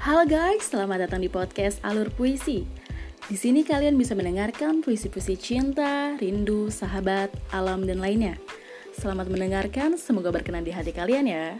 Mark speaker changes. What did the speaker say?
Speaker 1: Halo guys, selamat datang di podcast Alur Puisi. Di sini kalian bisa mendengarkan puisi-puisi cinta, rindu, sahabat, alam, dan lainnya. Selamat mendengarkan, semoga berkenan di hati kalian ya.